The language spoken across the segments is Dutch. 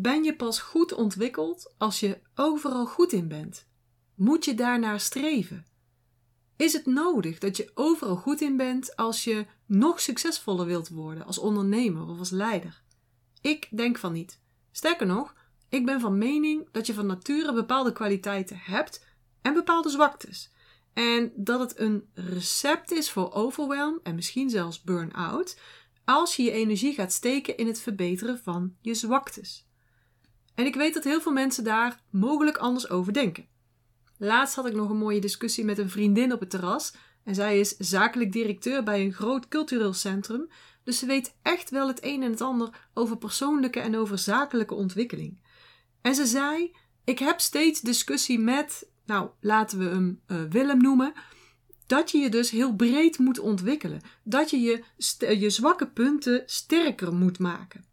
Ben je pas goed ontwikkeld als je overal goed in bent? Moet je daarnaar streven? Is het nodig dat je overal goed in bent als je nog succesvoller wilt worden als ondernemer of als leider? Ik denk van niet. Sterker nog, ik ben van mening dat je van nature bepaalde kwaliteiten hebt en bepaalde zwaktes. En dat het een recept is voor overwhelm en misschien zelfs burn-out als je je energie gaat steken in het verbeteren van je zwaktes. En ik weet dat heel veel mensen daar mogelijk anders over denken. Laatst had ik nog een mooie discussie met een vriendin op het terras. En zij is zakelijk directeur bij een groot cultureel centrum. Dus ze weet echt wel het een en het ander over persoonlijke en over zakelijke ontwikkeling. En ze zei: Ik heb steeds discussie met, nou laten we hem uh, Willem noemen. Dat je je dus heel breed moet ontwikkelen. Dat je je, je zwakke punten sterker moet maken.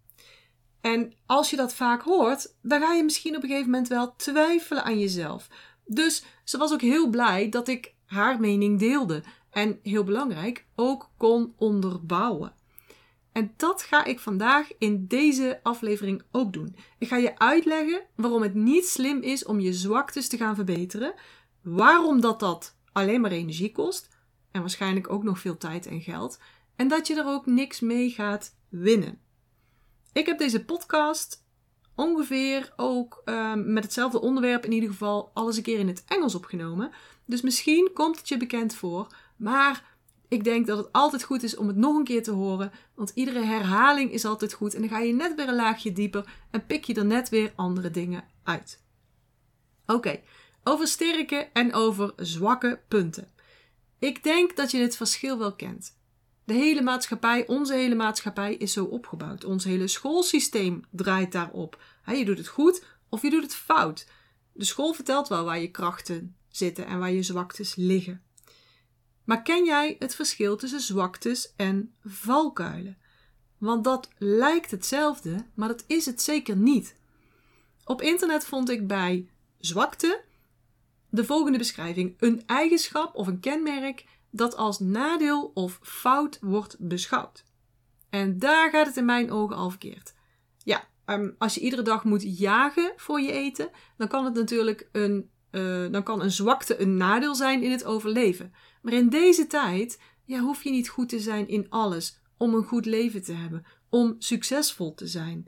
En als je dat vaak hoort, dan ga je misschien op een gegeven moment wel twijfelen aan jezelf. Dus ze was ook heel blij dat ik haar mening deelde. En heel belangrijk, ook kon onderbouwen. En dat ga ik vandaag in deze aflevering ook doen. Ik ga je uitleggen waarom het niet slim is om je zwaktes te gaan verbeteren. Waarom dat dat alleen maar energie kost. En waarschijnlijk ook nog veel tijd en geld. En dat je er ook niks mee gaat winnen. Ik heb deze podcast ongeveer ook ehm, met hetzelfde onderwerp in ieder geval alles een keer in het Engels opgenomen. Dus misschien komt het je bekend voor, maar ik denk dat het altijd goed is om het nog een keer te horen, want iedere herhaling is altijd goed en dan ga je net weer een laagje dieper en pik je er net weer andere dingen uit. Oké, over sterke en over zwakke punten. Ik denk dat je het verschil wel kent. De hele maatschappij, onze hele maatschappij is zo opgebouwd. Ons hele schoolsysteem draait daarop. je doet het goed of je doet het fout. De school vertelt wel waar je krachten zitten en waar je zwaktes liggen. Maar ken jij het verschil tussen zwaktes en valkuilen? Want dat lijkt hetzelfde, maar dat is het zeker niet. Op internet vond ik bij zwakte de volgende beschrijving: een eigenschap of een kenmerk dat als nadeel of fout wordt beschouwd. En daar gaat het in mijn ogen al verkeerd. Ja, ehm, als je iedere dag moet jagen voor je eten, dan kan het natuurlijk een, uh, dan kan een zwakte een nadeel zijn in het overleven. Maar in deze tijd ja, hoef je niet goed te zijn in alles om een goed leven te hebben, om succesvol te zijn.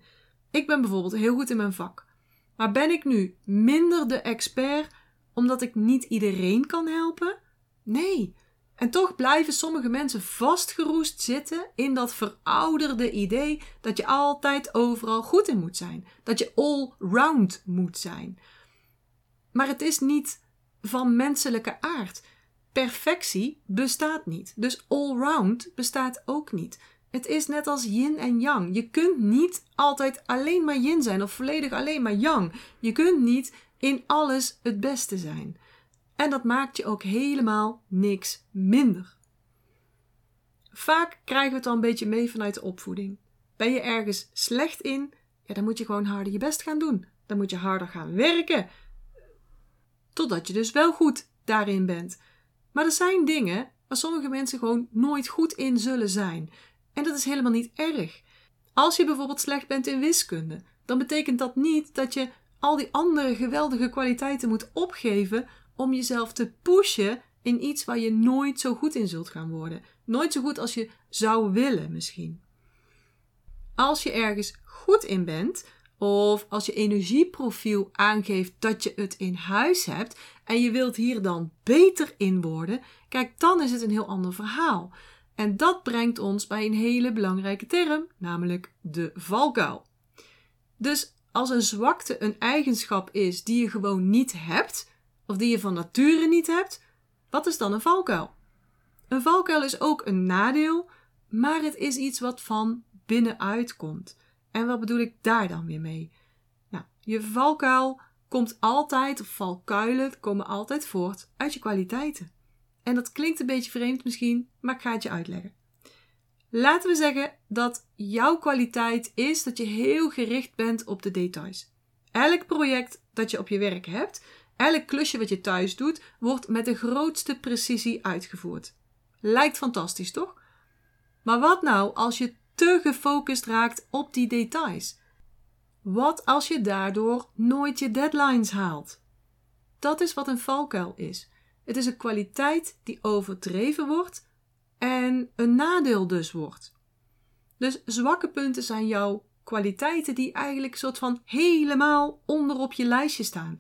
Ik ben bijvoorbeeld heel goed in mijn vak. Maar ben ik nu minder de expert omdat ik niet iedereen kan helpen? Nee, en toch blijven sommige mensen vastgeroest zitten in dat verouderde idee dat je altijd overal goed in moet zijn. Dat je all-round moet zijn. Maar het is niet van menselijke aard. Perfectie bestaat niet. Dus all-round bestaat ook niet. Het is net als yin en yang. Je kunt niet altijd alleen maar yin zijn of volledig alleen maar yang. Je kunt niet in alles het beste zijn. En dat maakt je ook helemaal niks minder. Vaak krijgen we het dan een beetje mee vanuit de opvoeding. Ben je ergens slecht in, ja, dan moet je gewoon harder je best gaan doen. Dan moet je harder gaan werken. Totdat je dus wel goed daarin bent. Maar er zijn dingen waar sommige mensen gewoon nooit goed in zullen zijn. En dat is helemaal niet erg. Als je bijvoorbeeld slecht bent in wiskunde, dan betekent dat niet dat je al die andere geweldige kwaliteiten moet opgeven om jezelf te pushen in iets waar je nooit zo goed in zult gaan worden. Nooit zo goed als je zou willen, misschien. Als je ergens goed in bent, of als je energieprofiel aangeeft dat je het in huis hebt en je wilt hier dan beter in worden, kijk, dan is het een heel ander verhaal. En dat brengt ons bij een hele belangrijke term, namelijk de valkuil. Dus als een zwakte een eigenschap is die je gewoon niet hebt, of die je van nature niet hebt, wat is dan een valkuil? Een valkuil is ook een nadeel, maar het is iets wat van binnenuit komt. En wat bedoel ik daar dan weer mee? Nou, je valkuil komt altijd, of valkuilen komen altijd voort uit je kwaliteiten. En dat klinkt een beetje vreemd misschien, maar ik ga het je uitleggen. Laten we zeggen dat jouw kwaliteit is dat je heel gericht bent op de details. Elk project dat je op je werk hebt, Elk klusje wat je thuis doet, wordt met de grootste precisie uitgevoerd. Lijkt fantastisch, toch? Maar wat nou als je te gefocust raakt op die details? Wat als je daardoor nooit je deadlines haalt? Dat is wat een valkuil is. Het is een kwaliteit die overdreven wordt en een nadeel dus wordt. Dus zwakke punten zijn jouw kwaliteiten die eigenlijk soort van helemaal onderop je lijstje staan.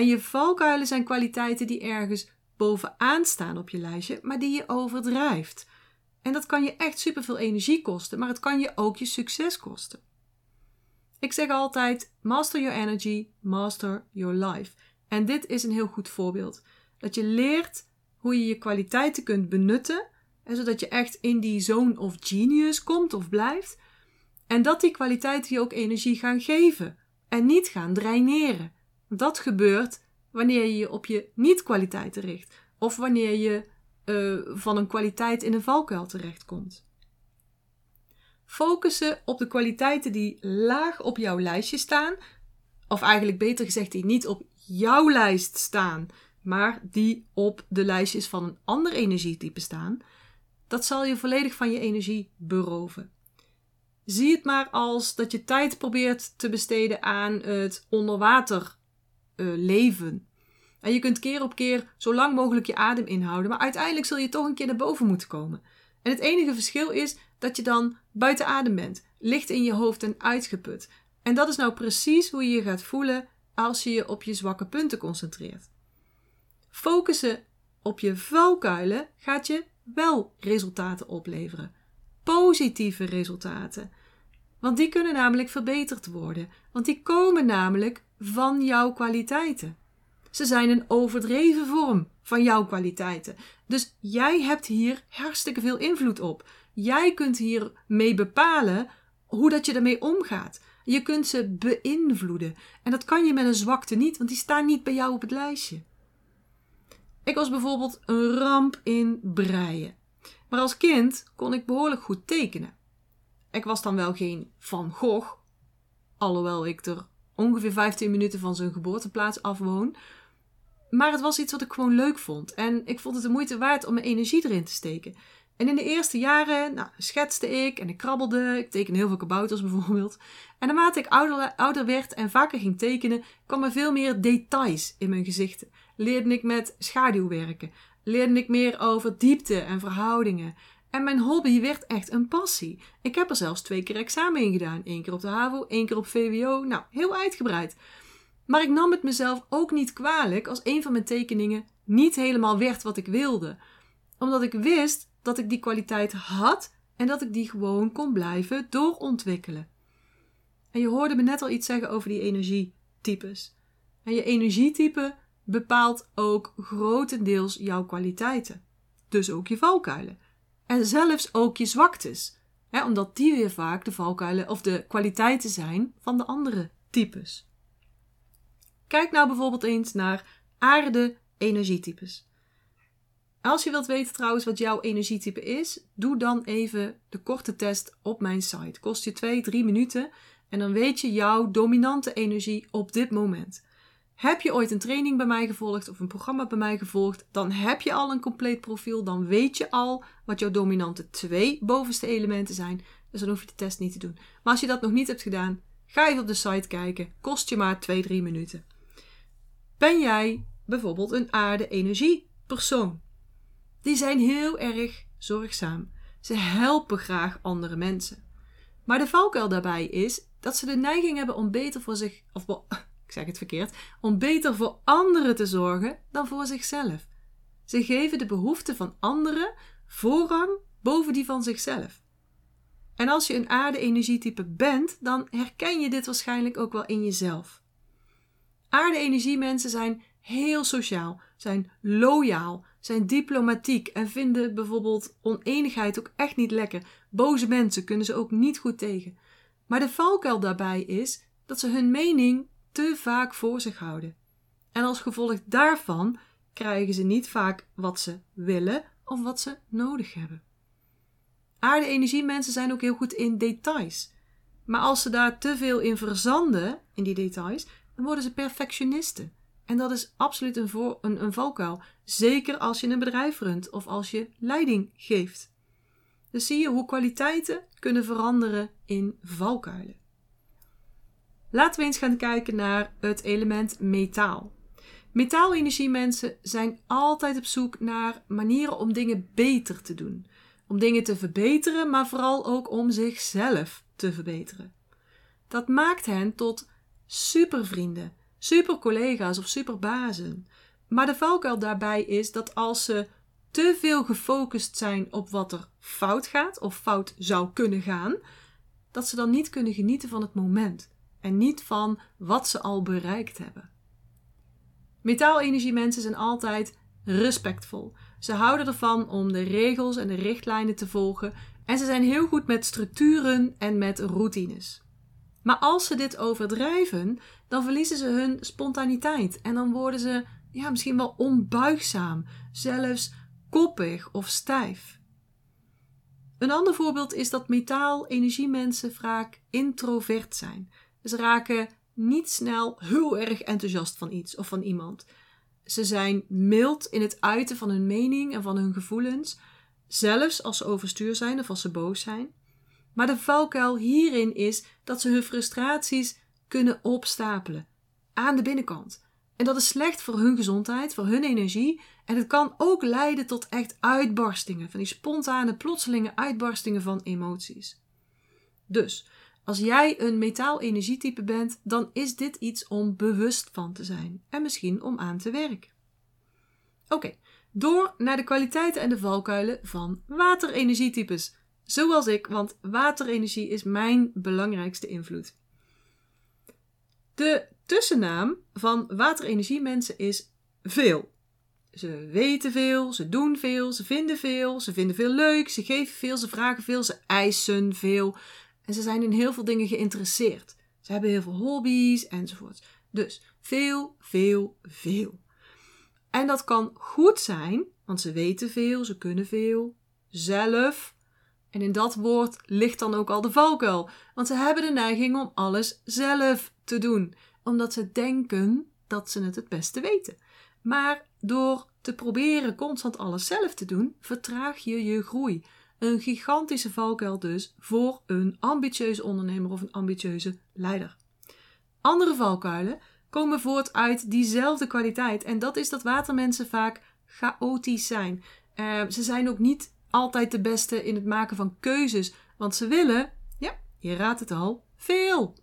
En je valkuilen zijn kwaliteiten die ergens bovenaan staan op je lijstje, maar die je overdrijft. En dat kan je echt superveel energie kosten, maar het kan je ook je succes kosten. Ik zeg altijd: master your energy, master your life. En dit is een heel goed voorbeeld. Dat je leert hoe je je kwaliteiten kunt benutten, en zodat je echt in die zone of genius komt of blijft. En dat die kwaliteiten je ook energie gaan geven en niet gaan draineren. Dat gebeurt wanneer je je op je niet-kwaliteiten richt of wanneer je uh, van een kwaliteit in een valkuil terechtkomt. Focussen op de kwaliteiten die laag op jouw lijstje staan, of eigenlijk beter gezegd die niet op jouw lijst staan, maar die op de lijstjes van een ander energietype staan, dat zal je volledig van je energie beroven. Zie het maar als dat je tijd probeert te besteden aan het onderwater uh, leven. En je kunt keer op keer zo lang mogelijk je adem inhouden, maar uiteindelijk zul je toch een keer naar boven moeten komen. En het enige verschil is dat je dan buiten adem bent, licht in je hoofd en uitgeput. En dat is nou precies hoe je je gaat voelen als je je op je zwakke punten concentreert. Focussen op je valkuilen gaat je wel resultaten opleveren. Positieve resultaten. Want die kunnen namelijk verbeterd worden. Want die komen namelijk van jouw kwaliteiten. Ze zijn een overdreven vorm van jouw kwaliteiten. Dus jij hebt hier hartstikke veel invloed op. Jij kunt hiermee bepalen hoe dat je ermee omgaat. Je kunt ze beïnvloeden. En dat kan je met een zwakte niet, want die staan niet bij jou op het lijstje. Ik was bijvoorbeeld een ramp in breien. Maar als kind kon ik behoorlijk goed tekenen. Ik was dan wel geen Van Gogh, alhoewel ik er ongeveer 15 minuten van zijn geboorteplaats afwoon. Maar het was iets wat ik gewoon leuk vond. En ik vond het de moeite waard om mijn energie erin te steken. En in de eerste jaren nou, schetste ik en ik krabbelde. Ik tekende heel veel kabouters bijvoorbeeld. En naarmate ik ouder, ouder werd en vaker ging tekenen, kwam er veel meer details in mijn gezichten. Leerde ik met schaduw werken. Leerde ik meer over diepte en verhoudingen. En mijn hobby werd echt een passie. Ik heb er zelfs twee keer examen in gedaan. Eén keer op de HAVO, één keer op VWO. Nou, heel uitgebreid. Maar ik nam het mezelf ook niet kwalijk als een van mijn tekeningen niet helemaal werd wat ik wilde. Omdat ik wist dat ik die kwaliteit had en dat ik die gewoon kon blijven doorontwikkelen. En je hoorde me net al iets zeggen over die energietypes. En je energietype bepaalt ook grotendeels jouw kwaliteiten. Dus ook je valkuilen. En zelfs ook je zwaktes. Hè, omdat die weer vaak de valkuilen of de kwaliteiten zijn van de andere types. Kijk nou bijvoorbeeld eens naar aarde-energietypes. Als je wilt weten trouwens wat jouw energietype is, doe dan even de korte test op mijn site. Kost je 2, 3 minuten en dan weet je jouw dominante energie op dit moment. Heb je ooit een training bij mij gevolgd of een programma bij mij gevolgd, dan heb je al een compleet profiel. Dan weet je al wat jouw dominante twee bovenste elementen zijn. Dus dan hoef je de test niet te doen. Maar als je dat nog niet hebt gedaan, ga even op de site kijken. Kost je maar 2, 3 minuten. Ben jij bijvoorbeeld een aarde-energie-persoon? Die zijn heel erg zorgzaam. Ze helpen graag andere mensen. Maar de valkuil daarbij is dat ze de neiging hebben om beter voor zich, of ik zeg het verkeerd, om beter voor anderen te zorgen dan voor zichzelf. Ze geven de behoeften van anderen voorrang boven die van zichzelf. En als je een aarde-energietype bent, dan herken je dit waarschijnlijk ook wel in jezelf. Aarde-energiemensen zijn heel sociaal, zijn loyaal, zijn diplomatiek en vinden bijvoorbeeld oneenigheid ook echt niet lekker. Boze mensen kunnen ze ook niet goed tegen. Maar de valkuil daarbij is dat ze hun mening te vaak voor zich houden. En als gevolg daarvan krijgen ze niet vaak wat ze willen of wat ze nodig hebben. Aarde-energiemensen zijn ook heel goed in details. Maar als ze daar te veel in verzanden, in die details, dan worden ze perfectionisten. En dat is absoluut een, voor, een, een valkuil. Zeker als je een bedrijf runt of als je leiding geeft. Dus zie je hoe kwaliteiten kunnen veranderen in valkuilen. Laten we eens gaan kijken naar het element metaal. Metaalenergiemensen zijn altijd op zoek naar manieren om dingen beter te doen. Om dingen te verbeteren, maar vooral ook om zichzelf te verbeteren. Dat maakt hen tot supervrienden, supercollega's of superbazen. Maar de valkuil daarbij is dat als ze te veel gefocust zijn op wat er fout gaat of fout zou kunnen gaan, dat ze dan niet kunnen genieten van het moment en niet van wat ze al bereikt hebben. Metaalenergiemensen zijn altijd respectvol. Ze houden ervan om de regels en de richtlijnen te volgen en ze zijn heel goed met structuren en met routines. Maar als ze dit overdrijven, dan verliezen ze hun spontaniteit en dan worden ze ja, misschien wel onbuigzaam, zelfs koppig of stijf. Een ander voorbeeld is dat metaal-energiemensen vaak introvert zijn. Ze raken niet snel heel erg enthousiast van iets of van iemand. Ze zijn mild in het uiten van hun mening en van hun gevoelens, zelfs als ze overstuur zijn of als ze boos zijn. Maar de valkuil hierin is dat ze hun frustraties kunnen opstapelen aan de binnenkant. En dat is slecht voor hun gezondheid, voor hun energie. En het kan ook leiden tot echt uitbarstingen, van die spontane, plotselinge uitbarstingen van emoties. Dus, als jij een metaal-energietype bent, dan is dit iets om bewust van te zijn en misschien om aan te werken. Oké, door naar de kwaliteiten en de valkuilen van waterenergietypes. Zoals ik, want waterenergie is mijn belangrijkste invloed. De tussennaam van waterenergiemensen is veel. Ze weten veel, ze doen veel, ze vinden veel, ze vinden veel leuk, ze geven veel, ze vragen veel, ze eisen veel. En ze zijn in heel veel dingen geïnteresseerd. Ze hebben heel veel hobby's enzovoort. Dus veel, veel, veel. En dat kan goed zijn, want ze weten veel, ze kunnen veel, zelf. En in dat woord ligt dan ook al de valkuil, want ze hebben de neiging om alles zelf te doen, omdat ze denken dat ze het het beste weten. Maar door te proberen constant alles zelf te doen, vertraag je je groei. Een gigantische valkuil dus voor een ambitieuze ondernemer of een ambitieuze leider. Andere valkuilen komen voort uit diezelfde kwaliteit en dat is dat watermensen vaak chaotisch zijn. Uh, ze zijn ook niet altijd de beste in het maken van keuzes, want ze willen, ja, je raadt het al, veel.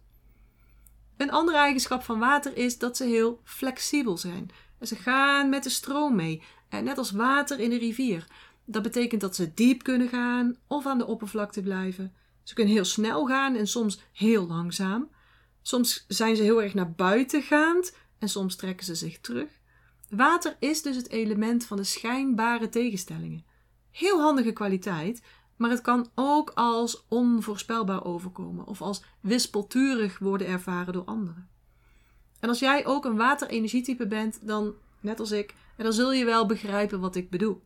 Een andere eigenschap van water is dat ze heel flexibel zijn. Ze gaan met de stroom mee, net als water in een rivier. Dat betekent dat ze diep kunnen gaan of aan de oppervlakte blijven. Ze kunnen heel snel gaan en soms heel langzaam. Soms zijn ze heel erg naar buiten gaand en soms trekken ze zich terug. Water is dus het element van de schijnbare tegenstellingen. Heel handige kwaliteit, maar het kan ook als onvoorspelbaar overkomen of als wispelturig worden ervaren door anderen. En als jij ook een waterenergietype bent, dan, net als ik, dan zul je wel begrijpen wat ik bedoel.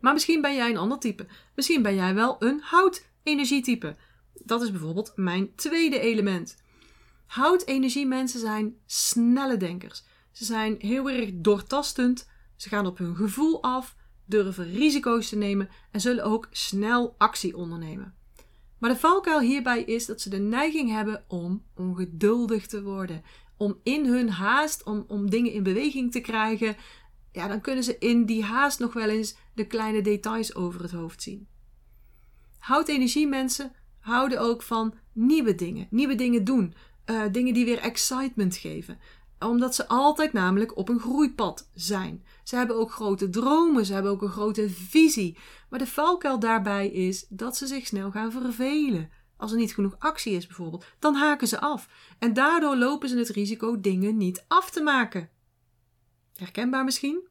Maar misschien ben jij een ander type. Misschien ben jij wel een houtenergietype. Dat is bijvoorbeeld mijn tweede element. Houtenergiemensen zijn snelle denkers. Ze zijn heel erg doortastend. Ze gaan op hun gevoel af, durven risico's te nemen en zullen ook snel actie ondernemen. Maar de valkuil hierbij is dat ze de neiging hebben om ongeduldig te worden. Om in hun haast, om, om dingen in beweging te krijgen, ja, dan kunnen ze in die haast nog wel eens de kleine details over het hoofd zien. Houtenergiemensen houden ook van nieuwe dingen, nieuwe dingen doen, uh, dingen die weer excitement geven omdat ze altijd namelijk op een groeipad zijn. Ze hebben ook grote dromen, ze hebben ook een grote visie. Maar de valkuil daarbij is dat ze zich snel gaan vervelen. Als er niet genoeg actie is bijvoorbeeld, dan haken ze af. En daardoor lopen ze het risico dingen niet af te maken. Herkenbaar misschien?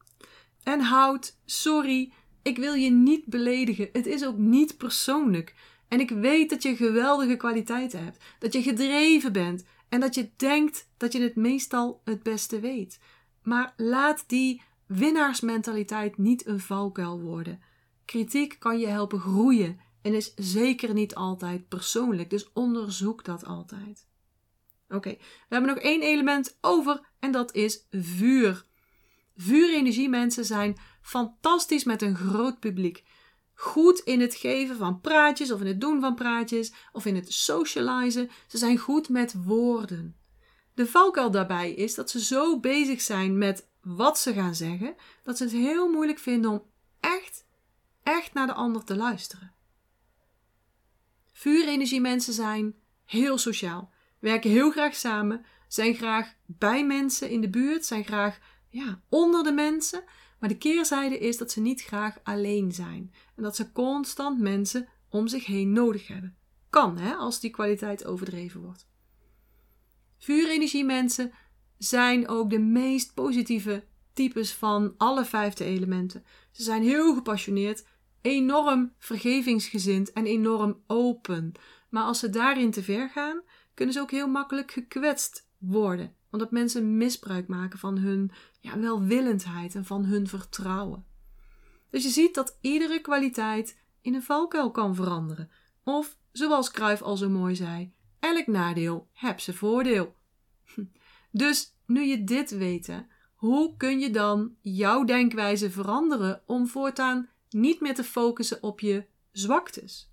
En houd, sorry, ik wil je niet beledigen. Het is ook niet persoonlijk. En ik weet dat je geweldige kwaliteiten hebt, dat je gedreven bent, en dat je denkt dat je het meestal het beste weet. Maar laat die winnaarsmentaliteit niet een valkuil worden. Kritiek kan je helpen groeien en is zeker niet altijd persoonlijk, dus onderzoek dat altijd. Oké, we hebben nog één element over en dat is vuur. Vuurenergiemensen zijn fantastisch met een groot publiek. goed in het geven van praatjes of in het doen van praatjes of in het socializen. Ze zijn goed met woorden. De valkuil daarbij is dat ze zo bezig zijn met wat ze gaan zeggen, dat ze het heel moeilijk vinden om echt, echt naar de ander te luisteren. Vuurenergie mensen zijn heel sociaal, werken heel graag samen, zijn graag bij mensen in de buurt, zijn graag ja, onder de mensen. Maar de keerzijde is dat ze niet graag alleen zijn en dat ze constant mensen om zich heen nodig hebben. Kan hè, als die kwaliteit overdreven wordt. Vuurenergie mensen zijn ook de meest positieve types van alle vijfde elementen. Ze zijn heel gepassioneerd, enorm vergevingsgezind en enorm open. Maar als ze daarin te ver gaan, kunnen ze ook heel makkelijk gekwetst worden. Omdat mensen misbruik maken van hun ja, welwillendheid en van hun vertrouwen. Dus je ziet dat iedere kwaliteit in een valkuil kan veranderen. Of, zoals Cruyff al zo mooi zei, elk nadeel heb zijn voordeel. Dus nu je dit weet, hoe kun je dan jouw denkwijze veranderen om voortaan niet meer te focussen op je zwaktes?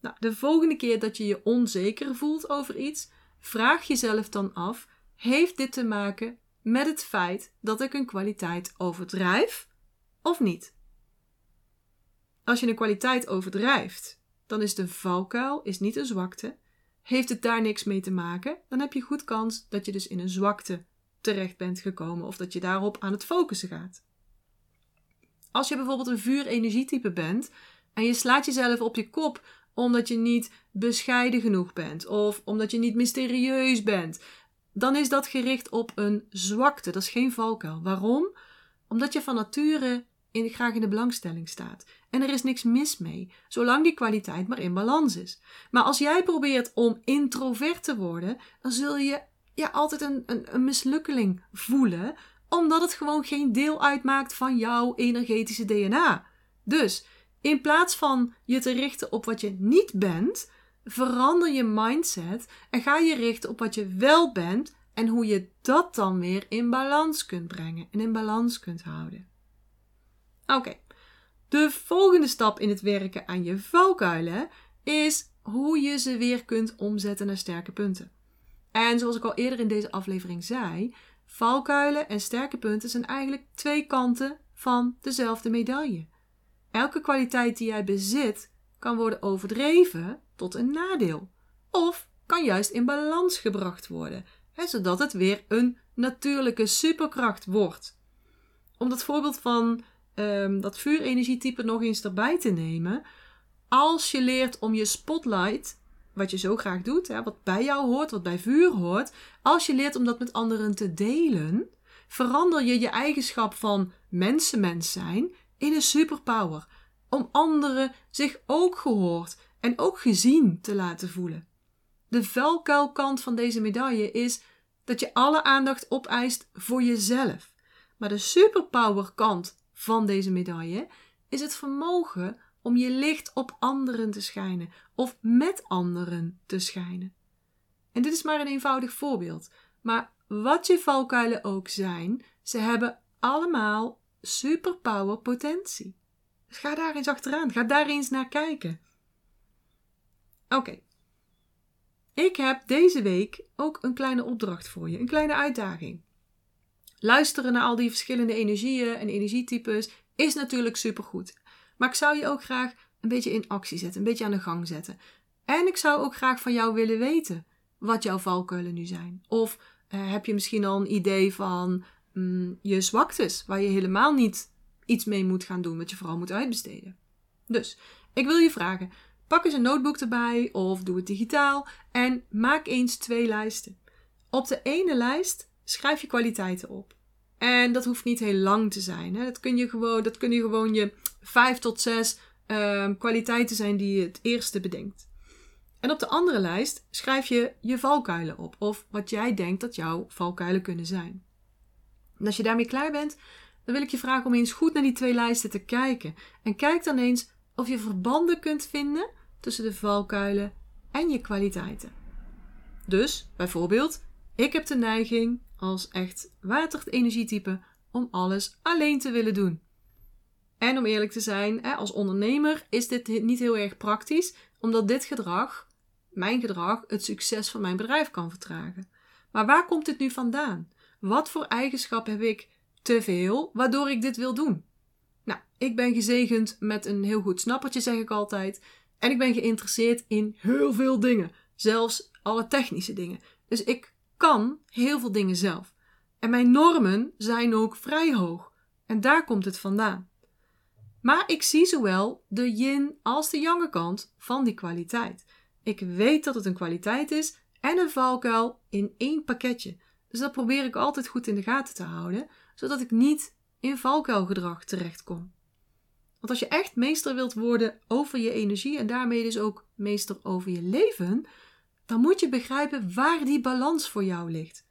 Nou, de volgende keer dat je je onzeker voelt over iets, vraag jezelf dan af: heeft dit te maken met het feit dat ik een kwaliteit overdrijf of niet? Als je een kwaliteit overdrijft, dan is de valkuil is niet een zwakte. Heeft het daar niks mee te maken, dan heb je goed kans dat je dus in een zwakte terecht bent gekomen of dat je daarop aan het focussen gaat. Als je bijvoorbeeld een vuurenergietype bent en je slaat jezelf op je kop omdat je niet bescheiden genoeg bent of omdat je niet mysterieus bent, dan is dat gericht op een zwakte. Dat is geen valkuil. Waarom? Omdat je van nature in, graag in de belangstelling staat. En er is niks mis mee, zolang die kwaliteit maar in balans is. Maar als jij probeert om introvert te worden, dan zul je ja, altijd een, een, een mislukkeling voelen, omdat het gewoon geen deel uitmaakt van jouw energetische DNA. Dus in plaats van je te richten op wat je niet bent, verander je mindset en ga je richten op wat je wel bent en hoe je dat dan weer in balans kunt brengen en in balans kunt houden. Oké, de volgende stap in het werken aan je valkuilen is hoe je ze weer kunt omzetten naar sterke punten. En zoals ik al eerder in deze aflevering zei, valkuilen en sterke punten zijn eigenlijk twee kanten van dezelfde medaille. Elke kwaliteit die jij bezit kan worden overdreven tot een nadeel. Of kan juist in balans gebracht worden, zodat het weer een natuurlijke superkracht wordt. Om dat voorbeeld van um, dat vuurenergietype nog eens erbij te nemen. Als je leert om je spotlight, wat je zo graag doet, hè, wat bij jou hoort, wat bij vuur hoort. Als je leert om dat met anderen te delen, verander je je eigenschap van mensenmens zijn in een superpower. Om anderen zich ook gehoord en ook gezien te laten voelen. De vuilkuilkant van deze medaille is dat je alle aandacht opeist voor jezelf. Maar de superpower kant van deze medaille is het vermogen om je licht op anderen te schijnen of met anderen te schijnen. En dit is maar een eenvoudig voorbeeld, maar wat je valkuilen ook zijn, ze hebben allemaal superpower potentie. Dus ga daar eens achteraan, ga daar eens naar kijken. Oké. Ik heb deze week ook een kleine opdracht voor je, een kleine uitdaging. Luisteren naar al die verschillende energieën en energietypes is natuurlijk supergoed. Maar ik zou je ook graag een beetje in actie zetten, een beetje aan de gang zetten. En ik zou ook graag van jou willen weten wat jouw valkuilen nu zijn. Of uh, heb je misschien al een idee van mm, je zwaktes, waar je helemaal niet iets mee moet gaan doen, wat je vooral moet uitbesteden. Dus ik wil je vragen: pak eens een notebook erbij of doe het digitaal en maak eens twee lijsten. Op de ene lijst schrijf je kwaliteiten op. En dat hoeft niet heel lang te zijn. Hè. Dat, kun je gewoon, dat kunnen gewoon je vijf tot zes uh, kwaliteiten zijn die je het eerste bedenkt. En op de andere lijst schrijf je je valkuilen op. Of wat jij denkt dat jouw valkuilen kunnen zijn. En als je daarmee klaar bent, dan wil ik je vragen om eens goed naar die twee lijsten te kijken. En kijk dan eens of je verbanden kunt vinden tussen de valkuilen en je kwaliteiten. Dus bijvoorbeeld, ik heb de neiging als echt energietype om alles alleen te willen doen. En om eerlijk te zijn, als ondernemer is dit niet heel erg praktisch, omdat dit gedrag, mijn gedrag, het succes van mijn bedrijf kan vertragen. Maar waar komt dit nu vandaan? Wat voor eigenschap heb ik te veel waardoor ik dit wil doen? Nou, ik ben gezegend met een heel goed snappertje, zeg ik altijd. En ik ben geïnteresseerd in heel veel dingen, zelfs alle technische dingen. Dus ik kan heel veel dingen zelf. En mijn normen zijn ook vrij hoog. En daar komt het vandaan. Maar ik zie zowel de yin als de yang kant van die kwaliteit. Ik weet dat het een kwaliteit is en een valkuil in één pakketje. Dus dat probeer ik altijd goed in de gaten te houden, zodat ik niet in valkuilgedrag terechtkom. Want als je echt meester wilt worden over je energie en daarmee dus ook meester over je leven, dan moet je begrijpen waar die balans voor jou ligt.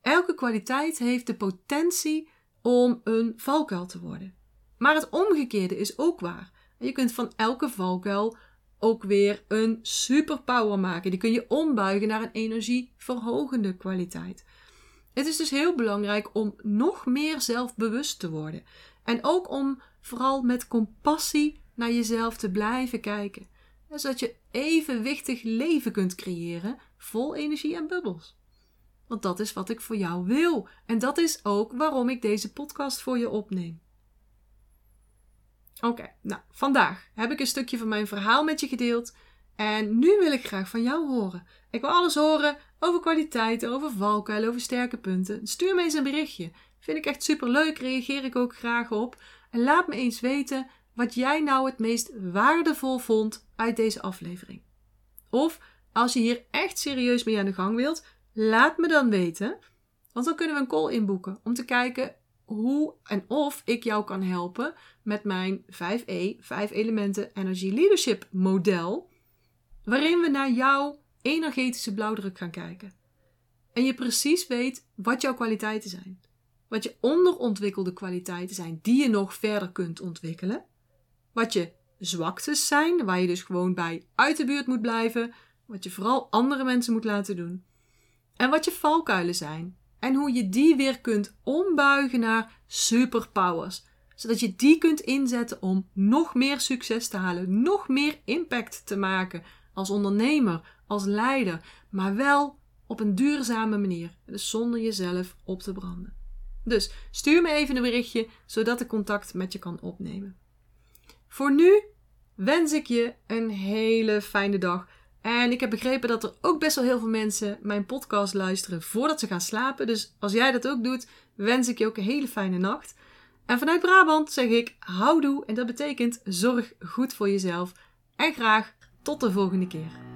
Elke kwaliteit heeft de potentie om een valkuil te worden. Maar het omgekeerde is ook waar. Je kunt van elke valkuil ook weer een superpower maken. Die kun je ombuigen naar een energieverhogende kwaliteit. Het is dus heel belangrijk om nog meer zelfbewust te worden. En ook om vooral met compassie naar jezelf te blijven kijken. Zodat je evenwichtig leven kunt creëren vol energie en bubbels. Want dat is wat ik voor jou wil. En dat is ook waarom ik deze podcast voor je opneem. Oké, nou, vandaag heb ik een stukje van mijn verhaal met je gedeeld. En nu wil ik graag van jou horen. Ik wil alles horen over kwaliteiten, over valkuilen, over sterke punten. Stuur me eens een berichtje. Vind ik echt super leuk, reageer ik ook graag op. En laat me eens weten wat jij nou het meest waardevol vond uit deze aflevering. Of als je hier echt serieus mee aan de gang wilt, laat me dan weten. Want dan kunnen we een call inboeken om te kijken hoe en of ik jou kan helpen met mijn 5E, 5 elementen Energy Leadership model, waarin we naar jouw energetische blauwdruk gaan kijken. En je precies weet wat jouw kwaliteiten zijn. Wat je onderontwikkelde kwaliteiten zijn die je nog verder kunt ontwikkelen. Wat je zwaktes zijn, waar je dus gewoon bij uit de buurt moet blijven. Wat je vooral andere mensen moet laten doen. En wat je valkuilen zijn. En hoe je die weer kunt ombuigen naar superpowers. Zodat je die kunt inzetten om nog meer succes te halen, nog meer impact te maken als ondernemer, als leider, maar wel op een duurzame manier. Dus zonder jezelf op te branden. Dus stuur me even een berichtje zodat ik contact met je kan opnemen. Voor nu wens ik je een hele fijne dag. En ik heb begrepen dat er ook best wel heel veel mensen mijn podcast luisteren voordat ze gaan slapen. Dus als jij dat ook doet, wens ik je ook een hele fijne nacht. En vanuit Brabant zeg ik houdoe en dat betekent zorg goed voor jezelf. En graag tot de volgende keer.